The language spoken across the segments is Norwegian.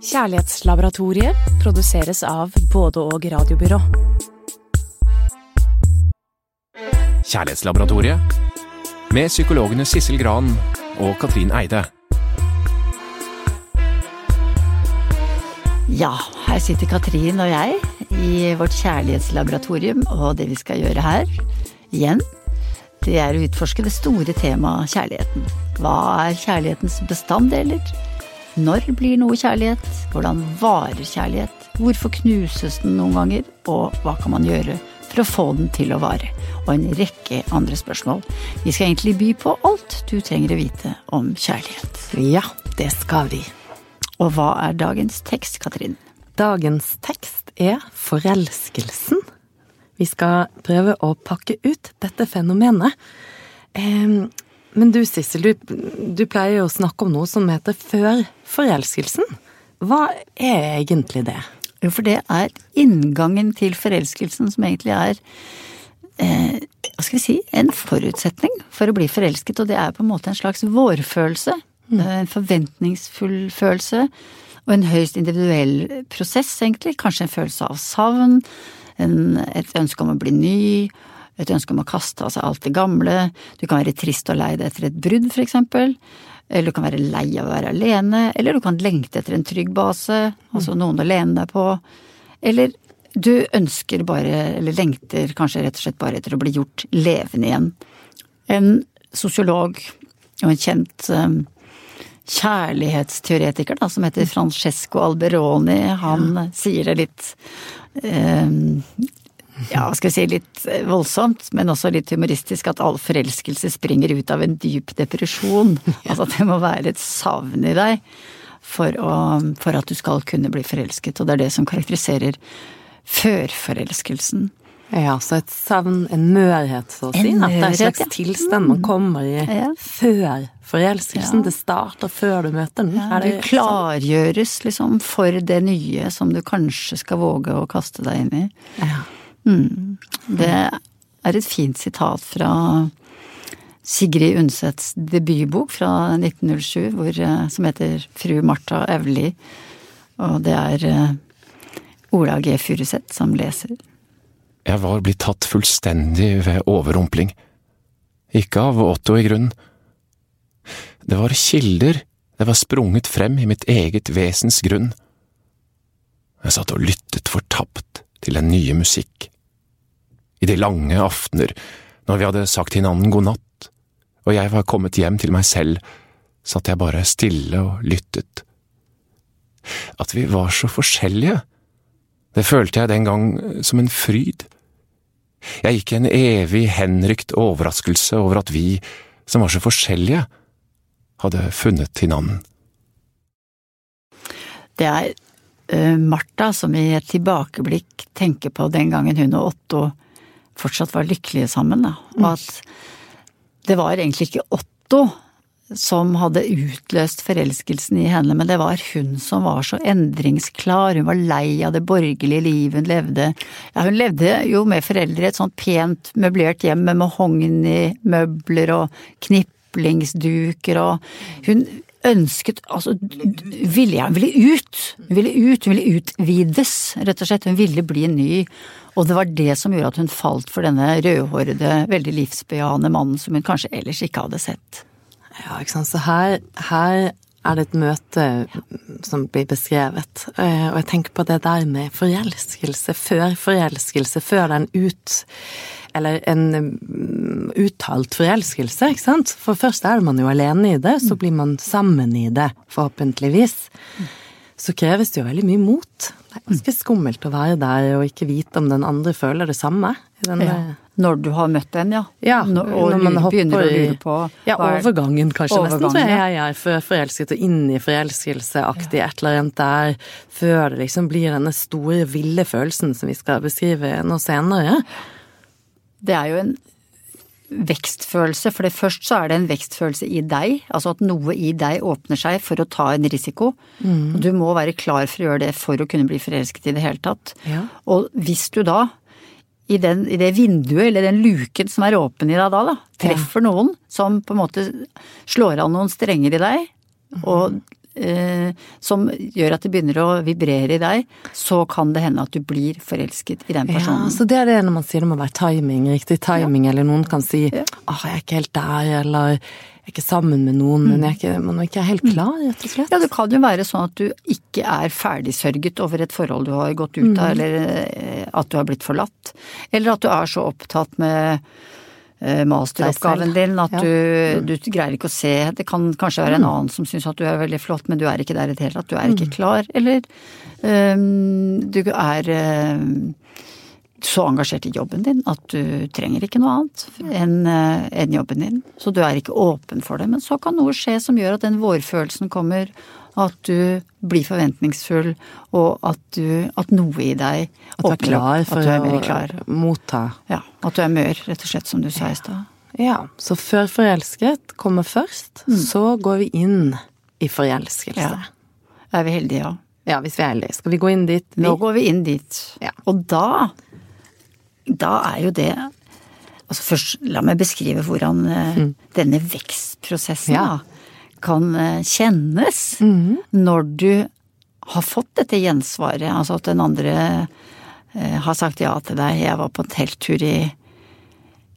Kjærlighetslaboratoriet produseres av både og radiobyrå. Kjærlighetslaboratoriet med psykologene Sissel Gran og Katrin Eide. Ja, her sitter Katrin og jeg i vårt kjærlighetslaboratorium, og det vi skal gjøre her, igjen, det er å utforske det store temaet kjærligheten. Hva er kjærlighetens bestanddeler? Når blir noe kjærlighet? Hvordan varer kjærlighet? Hvorfor knuses den noen ganger? Og hva kan man gjøre for å få den til å vare? Og en rekke andre spørsmål. Vi skal egentlig by på alt du trenger å vite om kjærlighet. Ja, det skal vi. Og hva er dagens tekst, Katrin? Dagens tekst er forelskelsen. Vi skal prøve å pakke ut dette fenomenet. Men du Sissel, du, du pleier jo å snakke om noe som heter før forelskelsen. Hva er egentlig det? Jo, for det er inngangen til forelskelsen som egentlig er eh, hva skal vi si, en forutsetning for å bli forelsket, og det er på en måte en slags vårfølelse. Mm. En forventningsfull følelse, og en høyst individuell prosess, egentlig. Kanskje en følelse av savn, en, et ønske om å bli ny, et ønske om å kaste av seg alt det gamle. Du kan være trist og lei deg etter et brudd, for eksempel. Eller du kan være lei av å være alene. Eller du kan lengte etter en trygg base, altså noen å lene deg på. Eller du ønsker bare, eller lengter kanskje rett og slett bare etter å bli gjort levende igjen. En sosiolog og en kjent um, kjærlighetsteoretiker da, som heter Francesco Alberoni, han ja. sier det litt um, ja, hva skal vi si, litt voldsomt, men også litt humoristisk, at all forelskelse springer ut av en dyp depresjon. Altså at det må være et savn i deg for, å, for at du skal kunne bli forelsket. Og det er det som karakteriserer førforelskelsen. Ja, så et savn, en mørhet, så å si. At det er en slags tilstand man kommer i ja. før forelskelsen. Ja. Det starter før du møter den. Ja, du klargjøres liksom for det nye som du kanskje skal våge å kaste deg inn i. Ja. Mm. Det er et fint sitat fra Sigrid Undsets debutbok fra 1907 hvor, eh, som heter Fru Martha Evli. Og det er eh, Ola G. Furuseth som leser. Jeg var blitt tatt fullstendig ved overrumpling. Ikke av Otto i grunnen. Det var kilder, det var sprunget frem i mitt eget vesens grunn. Jeg satt og lyttet fortapt til den nye musikk. I de lange aftener, når vi hadde sagt hinanden god natt, og jeg var kommet hjem til meg selv, satt jeg bare stille og lyttet. At vi var så forskjellige, det følte jeg den gang som en fryd. Jeg gikk i en evig henrykt overraskelse over at vi, som var så forskjellige, hadde funnet hinanden. Det er Martha som i et tilbakeblikk tenker på den gangen hun og Otto fortsatt var lykkelige sammen, da. Og mm. at det var egentlig ikke Otto som hadde utløst forelskelsen i henne, men det var hun som var så endringsklar, hun var lei av det borgerlige livet hun levde. Ja, hun levde jo med foreldre i et sånt pent møblert hjem med mahognimøbler og og kniplingsduker og hun ønsket altså ville, hun ville ut! Hun ville ut, hun ville utvides, rett og slett. Hun ville bli ny. Og det var det som gjorde at hun falt for denne rødhårede, veldig livsbejaende mannen som hun kanskje ellers ikke hadde sett. Ja, ikke sant. Så her, her er det et møte som blir beskrevet. Eh, og jeg tenker på det der med forelskelse før forelskelse, før den ut eller en mm, uttalt forelskelse, ikke sant. For først er man jo alene i det, så blir man sammen i det, forhåpentligvis. Så kreves det jo veldig mye mot. Det er ganske skummelt å være der og ikke vite om den andre føler det samme. ja. Når du har møtt den, ja. ja når, og når man begynner å lure på Ja, overgangen kanskje overgangen, nesten, tror jeg jeg er. Forelsket og inni i forelskelseaktig et eller annet der. Før det liksom blir denne store, ville følelsen som vi skal beskrive nå senere. Det er jo en vekstfølelse, for det først så er det en vekstfølelse i deg, altså at noe i deg åpner seg for å ta en risiko. Mm. Du må være klar for å gjøre det for å kunne bli forelsket i det hele tatt. Ja. Og hvis du da, i, den, i, det vinduet eller den luken som er åpen i deg da, da treffer ja. noen som på en måte slår av noen strenger i deg, og eh, som gjør at det begynner å vibrere i deg, så kan det hende at du blir forelsket i den personen. Ja, så det er det når man sier det må være timing, riktig timing, eller noen kan si åh, jeg er ikke helt der, eller jeg er ikke sammen med noen, men jeg er ikke, man er ikke helt klar, rett og slett. Ja, det kan jo være sånn at du ikke er ferdigsørget over et forhold du har gått ut av, eller eh, at du har blitt forlatt. Eller at du er så opptatt med masteroppgaven din at Ja. du, du greier ikke å se Det kan kanskje være en annen som syns at du er veldig flott, men du er ikke der i det hele tatt. Du er ikke klar. Eller um, du er um, så engasjert i jobben din at du trenger ikke noe annet enn en enn jobben din. Så du er ikke åpen for det. Men så kan noe skje som gjør at den vårfølelsen kommer, at du blir forventningsfull, og at, du, at noe i deg At du er klar for At du er å mer klar. motta. Ja, at du er mør, rett og slett, som du sa i stad. Ja, så før forelsket kommer først, så går vi inn i forelskelse. Ja. Er vi heldige, ja. Ja, hvis vi er heldige. Skal vi gå inn dit? Vi? Nå går vi inn dit. Ja. Og da Da er jo det Altså først, la meg beskrive hvordan mm. denne vekstprosessen Mm. Ja. da, kan eh, kjennes Mm. når du har fått dette gjensvaret. Altså at den andre eh, har sagt ja til deg. Jeg var på en telttur i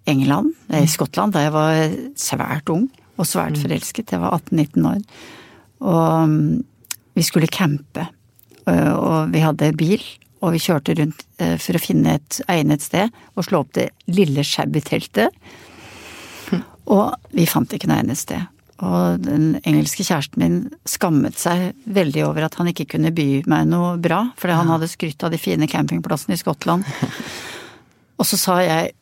England, eh, i Skottland, da jeg var svært ung og svært forelsket. Jeg var 18-19 år. Og mm, vi skulle campe. Og vi hadde bil, og vi kjørte rundt for å finne et egnet sted og slå opp det lille shabby teltet. Og vi fant ikke noe egnet sted. Og den engelske kjæresten min skammet seg veldig over at han ikke kunne by meg noe bra, fordi han hadde skrytt av de fine campingplassene i Skottland. Og så sa jeg,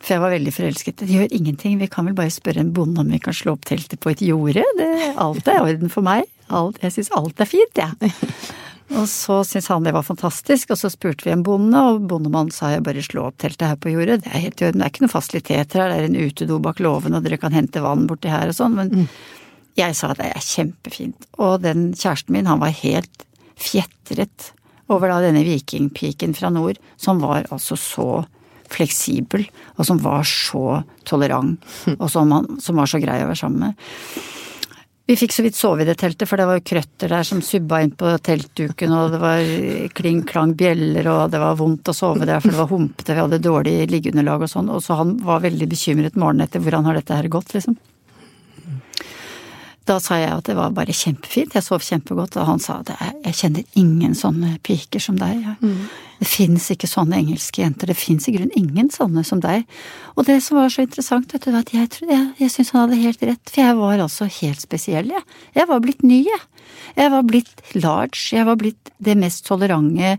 for jeg var veldig forelsket, det gjør ingenting, vi kan vel bare spørre en bonde om vi kan slå opp teltet på et jorde, det, alt er i orden for meg. Alt, jeg syns alt er fint, jeg. Og så syntes han det var fantastisk, og så spurte vi en bonde, og bondemannen sa jeg bare slå opp teltet her på jordet, det er helt i orden, det er ikke noen fasiliteter her, det er en utedo bak låven, og dere kan hente vann borti her og sånn, men jeg sa det er kjempefint. Og den kjæresten min, han var helt fjetret over da denne vikingpiken fra nord, som var altså så fleksibel, og som var så tolerant, og som, han, som var så grei å være sammen med. Vi fikk så vidt sove i det teltet, for det var jo krøtter der som subba inn på teltduken, og det var kling-klang bjeller, og det var vondt å sove der, for det var humpete, vi hadde dårlig liggeunderlag og sånn, og så han var veldig bekymret morgenen etter hvordan har dette her gått, liksom. Da sa jeg at det var bare kjempefint, jeg sov kjempegodt, og han sa at jeg kjenner ingen sånne piker som deg. Det fins ikke sånne engelske jenter, det fins i grunnen ingen sånne som deg. Og det som var så interessant, vet du, at jeg, jeg, jeg syns han hadde helt rett, for jeg var altså helt spesiell, jeg. Jeg var blitt ny, jeg. Jeg var blitt large, jeg var blitt det mest tolerante,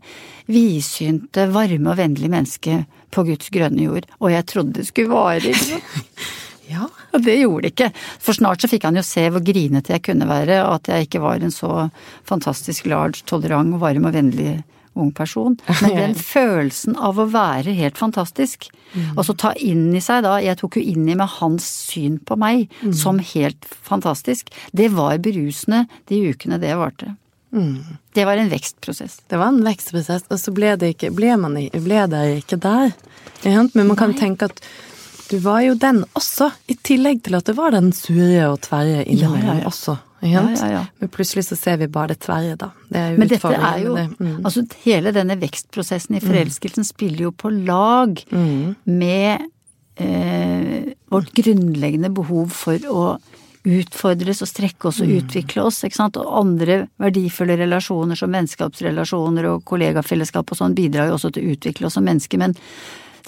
vidsynte, varme og vennlige mennesket på Guds grønne jord, og jeg trodde det skulle vare. Ja. Det gjorde det ikke. For snart så fikk han jo se hvor grinete jeg kunne være, og at jeg ikke var en så fantastisk large, tolerant, varm og vennlig ung person. Men den følelsen av å være helt fantastisk, og så ta inn i seg da Jeg tok jo inn i meg hans syn på meg som helt fantastisk. Det var berusende de ukene det varte. Det var en vekstprosess. Det var en vekstprosess, og så ble det ikke Ble, man, ble det ikke der? Men man kan tenke at du var jo den også, i tillegg til at det var den sure og tverre innimellom Ja, ja, ja. også. Men plutselig så ser vi bare det tverre, da. Det er jo Men dette er jo det. Mm. Altså hele denne vekstprosessen i forelskelsen spiller jo på lag Mm. med eh, vårt grunnleggende behov for å utfordres og strekke oss og Mm. utvikle oss, ikke sant. Og andre verdifulle relasjoner som vennskapsrelasjoner og kollegafellesskap og sånn bidrar jo også til å utvikle oss som mennesker, men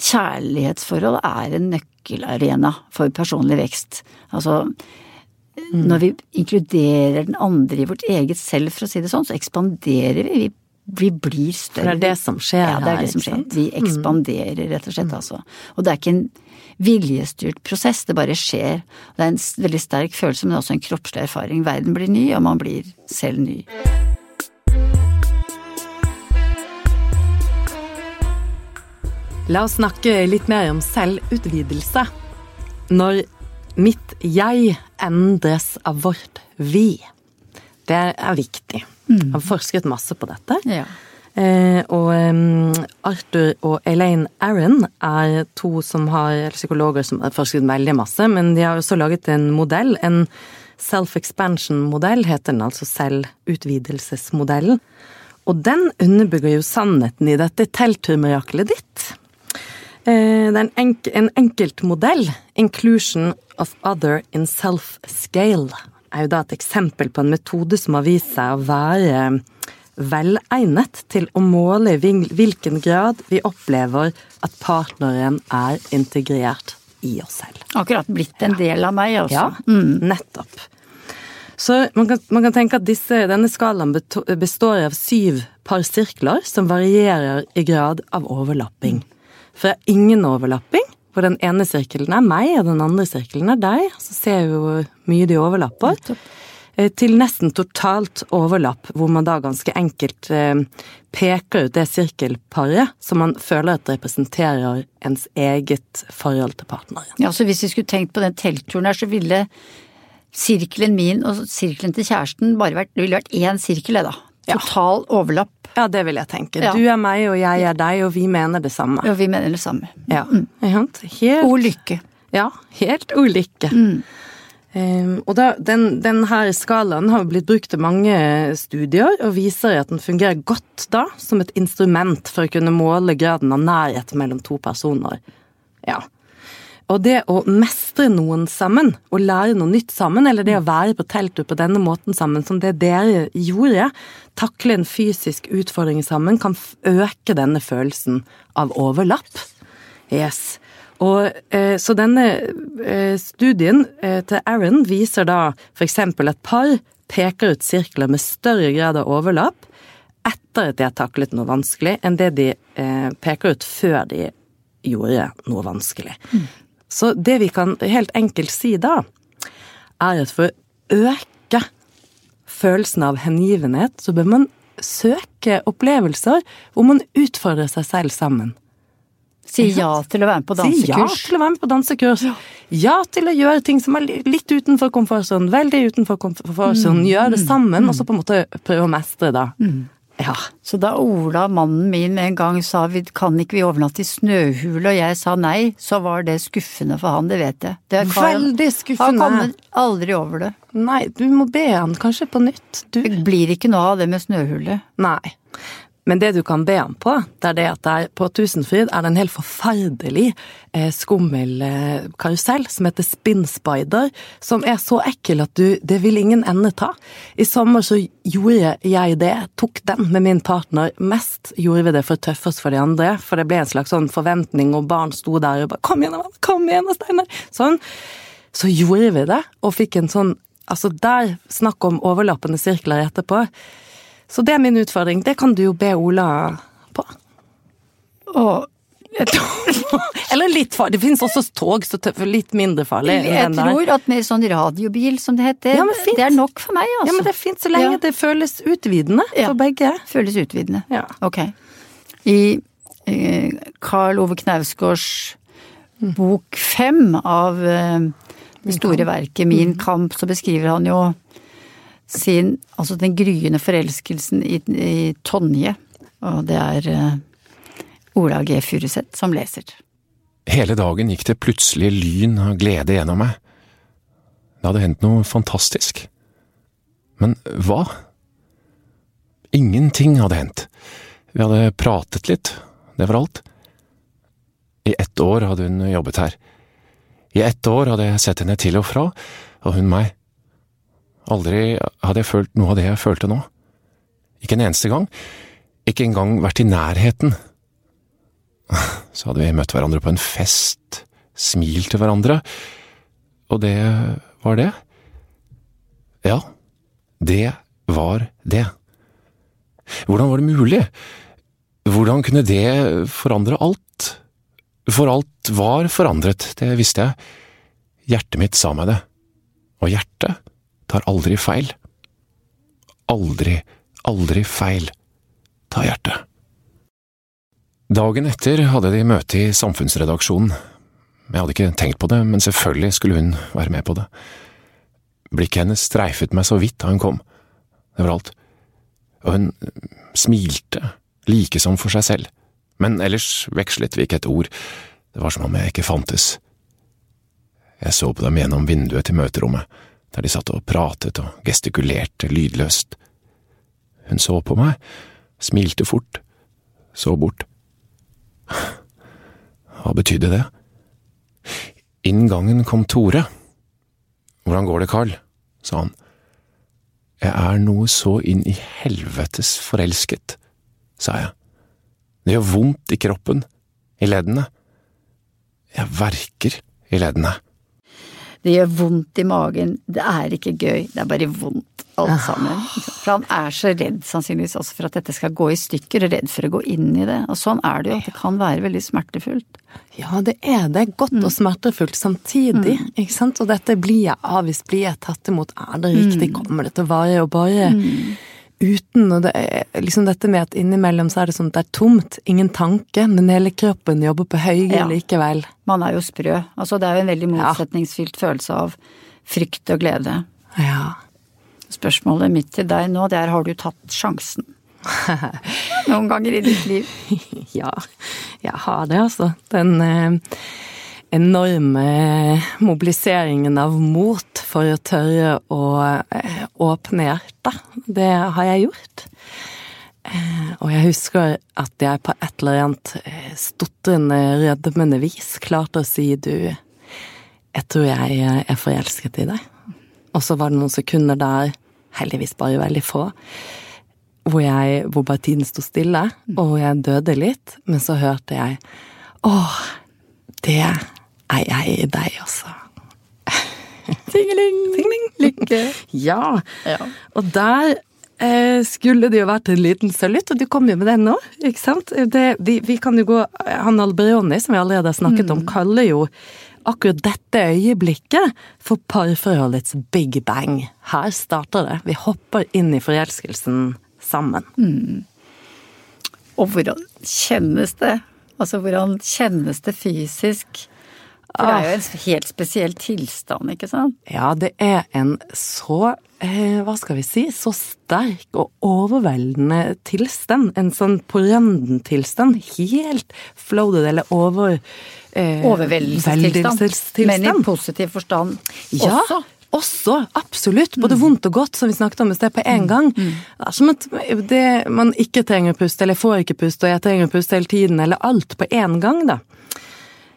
kjærlighetsforhold er en nøkkelarena for personlig vekst. Altså når vi inkluderer den andre i vårt eget selv, for å si det sånn, så ekspanderer vi. Vi, blir For større. det er det som skjer Ja, det er det som skjer. Mm. Vi ekspanderer, rett og slett, altså. Og det er ikke en viljestyrt prosess, det bare skjer. Det er en veldig sterk følelse, men også en kroppslig erfaring. Verden blir ny, og man blir selv ny. La oss snakke litt mer om selvutvidelse. Når mitt jeg endres av vårt vi. Det er viktig. Jeg har forsket masse på dette. Ja. Eh, og Arthur og Elaine Aron er to som har, psykologer som har forsket veldig masse, men de har også laget en modell, en self-expansion-modell, heter den altså selvutvidelsesmodellen. Og den underbygger jo sannheten i dette teltturmiraklet ditt. Eh, det er en, enk en enkelt modell. Inclusion of other in self-scale er jo da et eksempel på en metode som har vist seg å være velegnet til å måle i hvilken grad vi opplever at partneren er integrert i oss selv. Akkurat blitt en del av meg, altså. Ja, mm. nettopp. Så man kan, man kan tenke at disse, denne skalaen består av syv par sirkler som varierer i grad av overlapping. For det er ingen overlapping, hvor den ene sirkelen er meg, og den andre sirkelen er deg. Så ser vi hvor mye de overlapper. Nettopp. Eh, til nesten totalt overlapp, hvor man da ganske enkelt eh, peker ut det sirkelparet som man føler at representerer ens eget forhold til partneren. Ja, så hvis vi skulle tenkt på den teltturen her, så ville sirkelen min og sirkelen til kjæresten bare vært, det ville vært én sirkel, det da. Total overlapp. Ja, det vil jeg tenke. Ja. Du er meg, og jeg er deg, og vi mener det samme. Ja, vi mener det samme. Ja. Mm. Helt... Ulykke. Ja, helt ulykke. Mm. Um, og da, den, den, her skalaen har blitt brukt til mange studier, og viser at den fungerer godt da som et instrument for å kunne måle graden av nærhet mellom to personer. Ja. Og det å mestre noen sammen, og lære noe nytt sammen, eller det å være på telttur på denne måten sammen, som det dere gjorde, takle en fysisk utfordring sammen, kan øke denne følelsen av overlapp. Yes. Og, eh, så denne eh, studien eh, til Aaron viser da f.eks. at par peker ut sirkler med større grad av overlapp etter at de har taklet noe vanskelig, enn det de eh, peker ut før de gjorde noe vanskelig. Mm. Så det vi kan helt enkelt si da, er at for å øke følelsen av hengivenhet, så bør man søke opplevelser hvor man utfordrer seg selv sammen. Si ja til å være med på dansekurs. Si ja til å være med på dansekurs. Ja til å gjøre ting som er litt utenfor komfortsonen, veldig utenfor komfortsonen. Mm. Gjøre det sammen, mm. og så på en måte prøve å mestre det. Mm. Ja. Så da Ola, mannen min, med en gang sa vi kan ikke vi overnatte i snøhule, og jeg sa nei, så var det skuffende for han, det vet jeg. Det Veldig skuffende. Han kommer aldri over det. Nei, du må be han kanskje på nytt, du. Det blir ikke noe av det med snøhule. Nei. Men det du kan be ham på, det er det at der på Tusenfryd er det en helt forferdelig eh, skummel eh, karusell som heter Spin Spider, som er så ekkel at du Det vil ingen ende ta. I sommer så gjorde jeg det, tok den med min partner. Mest gjorde vi det for å tøffe for de andre, for det ble en slags sånn forventning, og barn sto der og bare 'Kom igjen, kom igjen, Steinar!' Sånn. Så gjorde vi det, og fikk en sånn Altså, der, snakk om overlappende sirkler etterpå. Så det er min utfordring. Det kan du jo be Ola på. Og Eller litt farlig. Det finnes også tog, så litt mindre farlig. Jeg tror at med sånn radiobil, som det heter, ja, det er nok for meg, altså. Ja, men det er fint så lenge ja. det føles utvidende ja. for begge. Føles utvidende. Ja. Ok. I eh, Karl Ove Knausgårds bok fem av eh, det store verket Min mm. kamp, så beskriver han jo sin Altså den gryende forelskelsen i, i Tonje. Og det er uh, Ola G. Furuseth som leser. Hele dagen gikk det plutselig lyn av glede gjennom meg. Det hadde hendt noe fantastisk. Men hva? Ingenting hadde hendt. Vi hadde pratet litt, det var alt. I ett år hadde hun jobbet her. I ett år hadde jeg sett henne til og fra, og hun meg. Aldri hadde jeg følt noe av det jeg følte nå. Ikke en eneste gang. Ikke engang vært i nærheten. Så hadde vi møtt hverandre på en fest, smilt til hverandre, og det var det. Ja, det var det. Hvordan var det mulig? Hvordan kunne det forandre alt? For alt var forandret, det visste jeg. Hjertet mitt sa meg det. Og hjertet tar aldri feil. Aldri, aldri feil, ta hjertet. Dagen etter hadde de møte i samfunnsredaksjonen. Jeg hadde ikke tenkt på det, men selvfølgelig skulle hun være med på det. Blikket hennes streifet meg så vidt da hun kom. Det var alt. Og hun smilte, like som for seg selv, men ellers vekslet vi ikke et ord, det var som om jeg ikke fantes. Jeg så på dem gjennom vinduet til møterommet der de satt og pratet og gestikulerte lydløst. Hun så på meg, smilte fort, så bort. Hva betydde det? Inn gangen kom Tore. Hvordan går det, Carl? sa han. Jeg er noe så inn i helvetes forelsket, sa jeg. Det gjør vondt i kroppen, i leddene. Jeg verker i leddene. Det gjør vondt i magen. Det er ikke gøy, det er bare vondt, alt sammen. For han er så redd sannsynligvis også for at dette skal gå i stykker, og redd for å gå inn i det. Og sånn er det jo, at det kan være veldig smertefullt. Ja, det er det. Godt og smertefullt samtidig, ikke sant. Og dette blir jeg avvist, blir jeg tatt imot, er det riktig, kommer det til å vare? Og bare uten og det er liksom dette med at innimellom så er det sånn at det er tomt, ingen tanke, men hele kroppen jobber på høyre Ja. likevel. Man er jo sprø. Altså det er jo en veldig motsetningsfylt følelse av frykt og glede. Ja. Spørsmålet mitt til deg nå, det er har du tatt sjansen? Noen ganger i ditt liv. Ja, jeg har det, altså. Den eh, enorme mobiliseringen av mot for å tørre å eh, åpne hjertet. Det har jeg gjort. Eh, og jeg husker at jeg på et eller annet eh, stotrende, rødmende vis klarte å si du, jeg tror jeg eh, er forelsket i deg. Og så var det noen sekunder der, heldigvis bare veldig få, hvor, jeg, hvor bare tiden sto stille, og jeg døde litt, men så hørte jeg Åh, det er jeg i deg også. Tingeling! Tingeling. Lykke. Ja. Ja. Og der eh, skulle det jo vært en liten salutt, og du kom jo med den nå, ikke sant? Det, vi, vi kan jo gå Han Alberoni, som vi allerede har snakket om, kaller jo akkurat dette øyeblikket for parforholdets big bang. Her starter det. Vi hopper inn i forelskelsen sammen. Og hvordan kjennes det? Altså hvordan kjennes det fysisk? For det er jo en helt spesiell tilstand, ikke sant? Ja, det er en så eh, hva skal vi si, så sterk og overveldende tilstand. En sånn på randen-tilstand. Helt floated eller over... Eh, Overveldelsestilstand. Men i positiv forstand Ja, også. også. Absolutt. Både vondt og godt, som vi snakket om i sted, på en gang. Det er som at det, man ikke trenger å puste, eller får ikke puste, og jeg trenger å puste hele tiden, eller alt på en gang, da.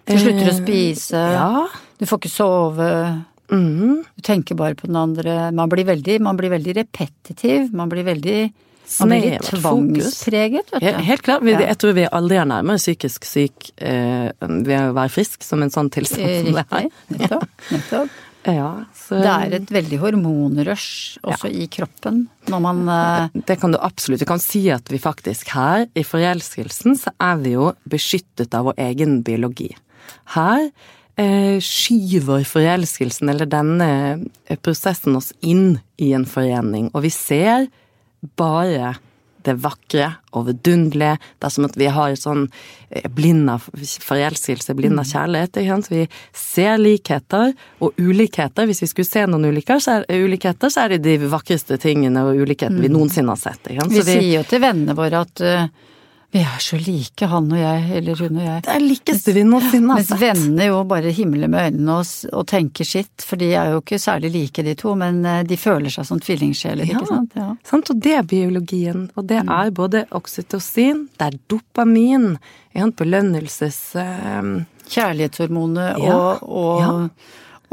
Du slutter å Eh, spise, Ja. du får ikke sove, Mm. du tenker bare på den andre. Man blir veldig, man blir veldig repetitiv, man blir veldig man blir litt tvangspreget, vet du. Helt, helt klart. Jeg tror vi aldri er nærmere psykisk syk eh, ved å være frisk som en sånn tilstand som det her. Nettopp. nettopp. Ja, så Det er et veldig hormonrush også i kroppen når man eh, det kan du absolutt. Du kan si at vi faktisk her, i forelskelsen, så er vi jo beskyttet av vår egen biologi. Her eh, skyver forelskelsen, eller denne eh, prosessen, oss inn i en forening, og vi ser bare det vakre og vidunderlige. Det er som at vi har sånn eh, blind av forelskelse, blind av kjærlighet. Vi ser likheter og ulikheter. Hvis vi skulle se noen ulikheter, så er, ulikheter, så er det de vakreste tingene og ulikhetene vi noensinne har sett. Vi Så sier jo til vennene våre at eh, vi er så like, han og jeg, eller hun og jeg. det er likeste vi noensinne har Mens vennene jo bare himler med øynene og, og tenker sitt, for de er jo ikke særlig like de to, men eh, de føler seg som tvillingsjeler, Ja. ikke sant? Ja. Sant? Og det er biologien. Og det er både oksytocin, det er dopamin, en belønnelses... Um... Kjærlighetshormonet Ja, og, og,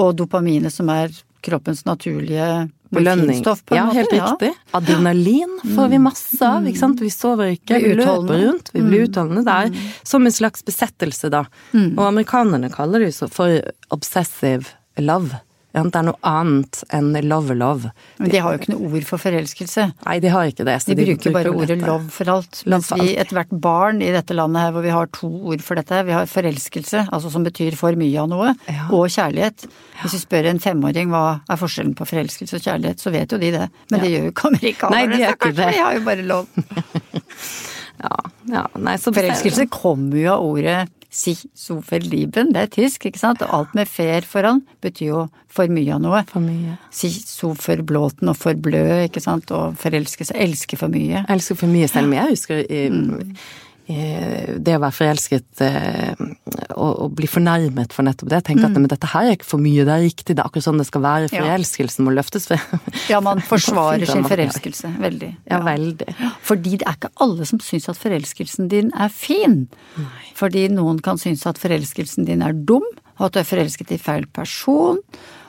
og dopaminet som er kroppens naturlige belønning. på en Ja, måte. helt riktig. Adrenalin får vi masse av, ikke sant. Vi sover ikke, vi Blir løper rundt, vi blir utholdende. Det er som en slags besettelse, da. Og amerikanerne kaller det jo så for obsessive love. Ja, Det er noe annet enn love-love. Men de har jo ikke noe ord for forelskelse. Nei, de har ikke det. så De bruker bare ordet dette. love for alt. Love for vi, ethvert barn i dette landet her, hvor vi har to ord for dette, vi har forelskelse, altså som betyr for mye av noe, Ja. og kjærlighet. Hvis vi spør en femåring hva er forskjellen på forelskelse og kjærlighet, så vet jo de det. Men det gjør jo ikke amerikanerne, Nei, de gjør ikke det. de har jo bare lov. Ja, ja, nei, så Forelskelse kommer jo av ordet si so verlieben, det er tysk, ikke sant? Og alt med fer foran betyr jo for mye av noe. For mye. Si so forblåten og forblø, ikke sant? Og forelske seg, elske for mye. Elske for mye selv, om jeg husker i, eh, det å være forelsket eh, og, bli fornærmet for nettopp det. Tenke Mm. at men dette her er ikke for mye, det er riktig, det er akkurat sånn det skal være. Forelskelsen må løftes frem. Ja, man forsvarer sin forelskelse. Veldig. Ja, veldig. Fordi det er ikke alle som syns at forelskelsen din er fin. Fordi noen kan synes at forelskelsen din er dum, og at du er forelsket i feil person,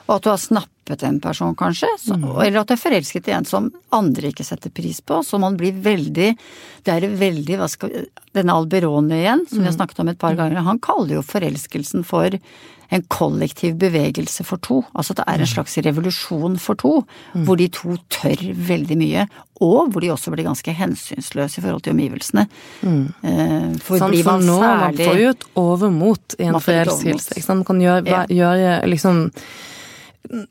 og at du har snappet en person, kanskje. Så, Eller at du er forelsket i en som andre ikke setter pris på. Så man blir veldig Det er veldig hva skal, Denne Alberone igjen, som vi har snakket om et par ganger, han kaller jo forelskelsen for en kollektiv bevegelse for to. Altså at det er en slags revolusjon for to, hvor de to tør veldig mye. Og hvor de også blir ganske hensynsløse i forhold til omgivelsene. Eh, For Sånn, blir man nå, man får jo et overmot i en forelskelse. Man kan gjøre, gjøre liksom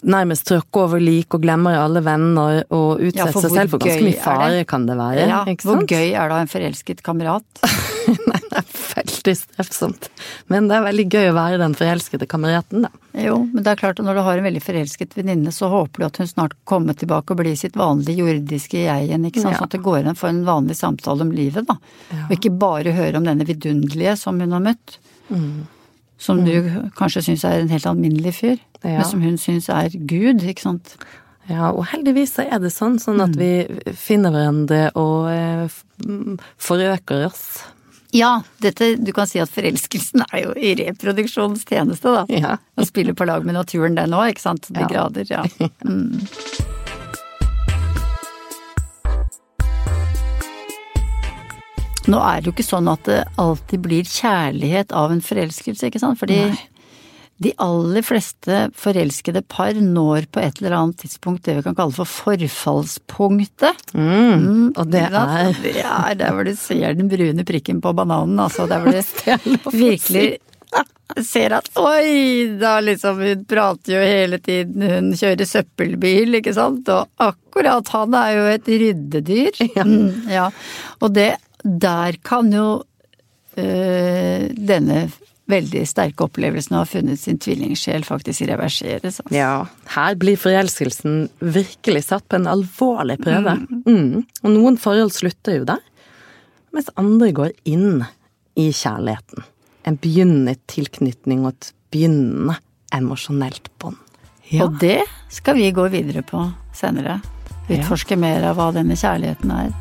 Nærmest tråkke over lik og glemmer alle venner og Ja, utsette for seg selv for ganske mye fare, kan det være. ja, Hvor gøy er da en forelsket kamerat? Nei, det er veldig strevsomt. Men det er veldig gøy å være den forelskede kameraten, da. Jo, men det er klart at når du har en veldig forelsket venninne, så håper du at hun snart kommer tilbake og blir sitt vanlige jordiske jeg igjen, ikke sant. Ja. Sånn at det går an for en vanlig samtale om livet, da. Ja. Og ikke bare høre om denne vidunderlige som hun har møtt. Mm. Som du kanskje syns er en helt alminnelig fyr, Ja. men som hun syns er Gud, ikke sant. Ja, og heldigvis så er det sånn, sånn Mm. at vi finner hverandre og eh, mm, forøker oss. Ja, dette, du kan si at forelskelsen er jo i reproduksjonens tjeneste, da. Ja. Å spille på lag med naturen den òg, ikke sant. De Ja. grader, ja. Mm. Nå er det jo ikke sånn at det alltid blir kjærlighet av en forelskelse, ikke sant. Fordi de aller fleste forelskede par når på et eller annet tidspunkt det vi kan kalle for forfallspunktet. Mm. Og det er Det er der hvor du ser den brune prikken på bananen, altså. Der hvor du virkelig ser at oi, da liksom hun prater jo hele tiden, hun kjører søppelbil, ikke sant. Og akkurat han er jo et ryddedyr. Ja. Mm, ja. Og det, der kan jo øh, denne veldig sterke opplevelsen av å ha funnet sin tvillingsjel faktisk reverseres. Altså. Ja, her blir forelskelsen virkelig satt på en alvorlig prøve. Mm. Og noen forhold slutter jo der, mens andre går inn i kjærligheten. En begynnende tilknytning og et begynnende emosjonelt bånd. Ja. Og det skal vi gå videre på senere. Utforske mer av hva denne kjærligheten er.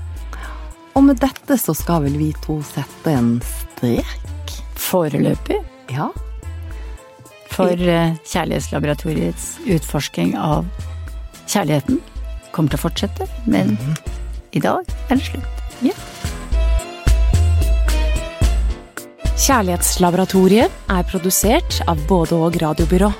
Og med dette så skal vel vi to sette en strek? Foreløpig Ja. for eh, Kjærlighetslaboratoriets utforsking av kjærligheten kommer til å fortsette, men i dag er det slutt. Kjærlighetslaboratoriet er produsert av både og radiobyrå.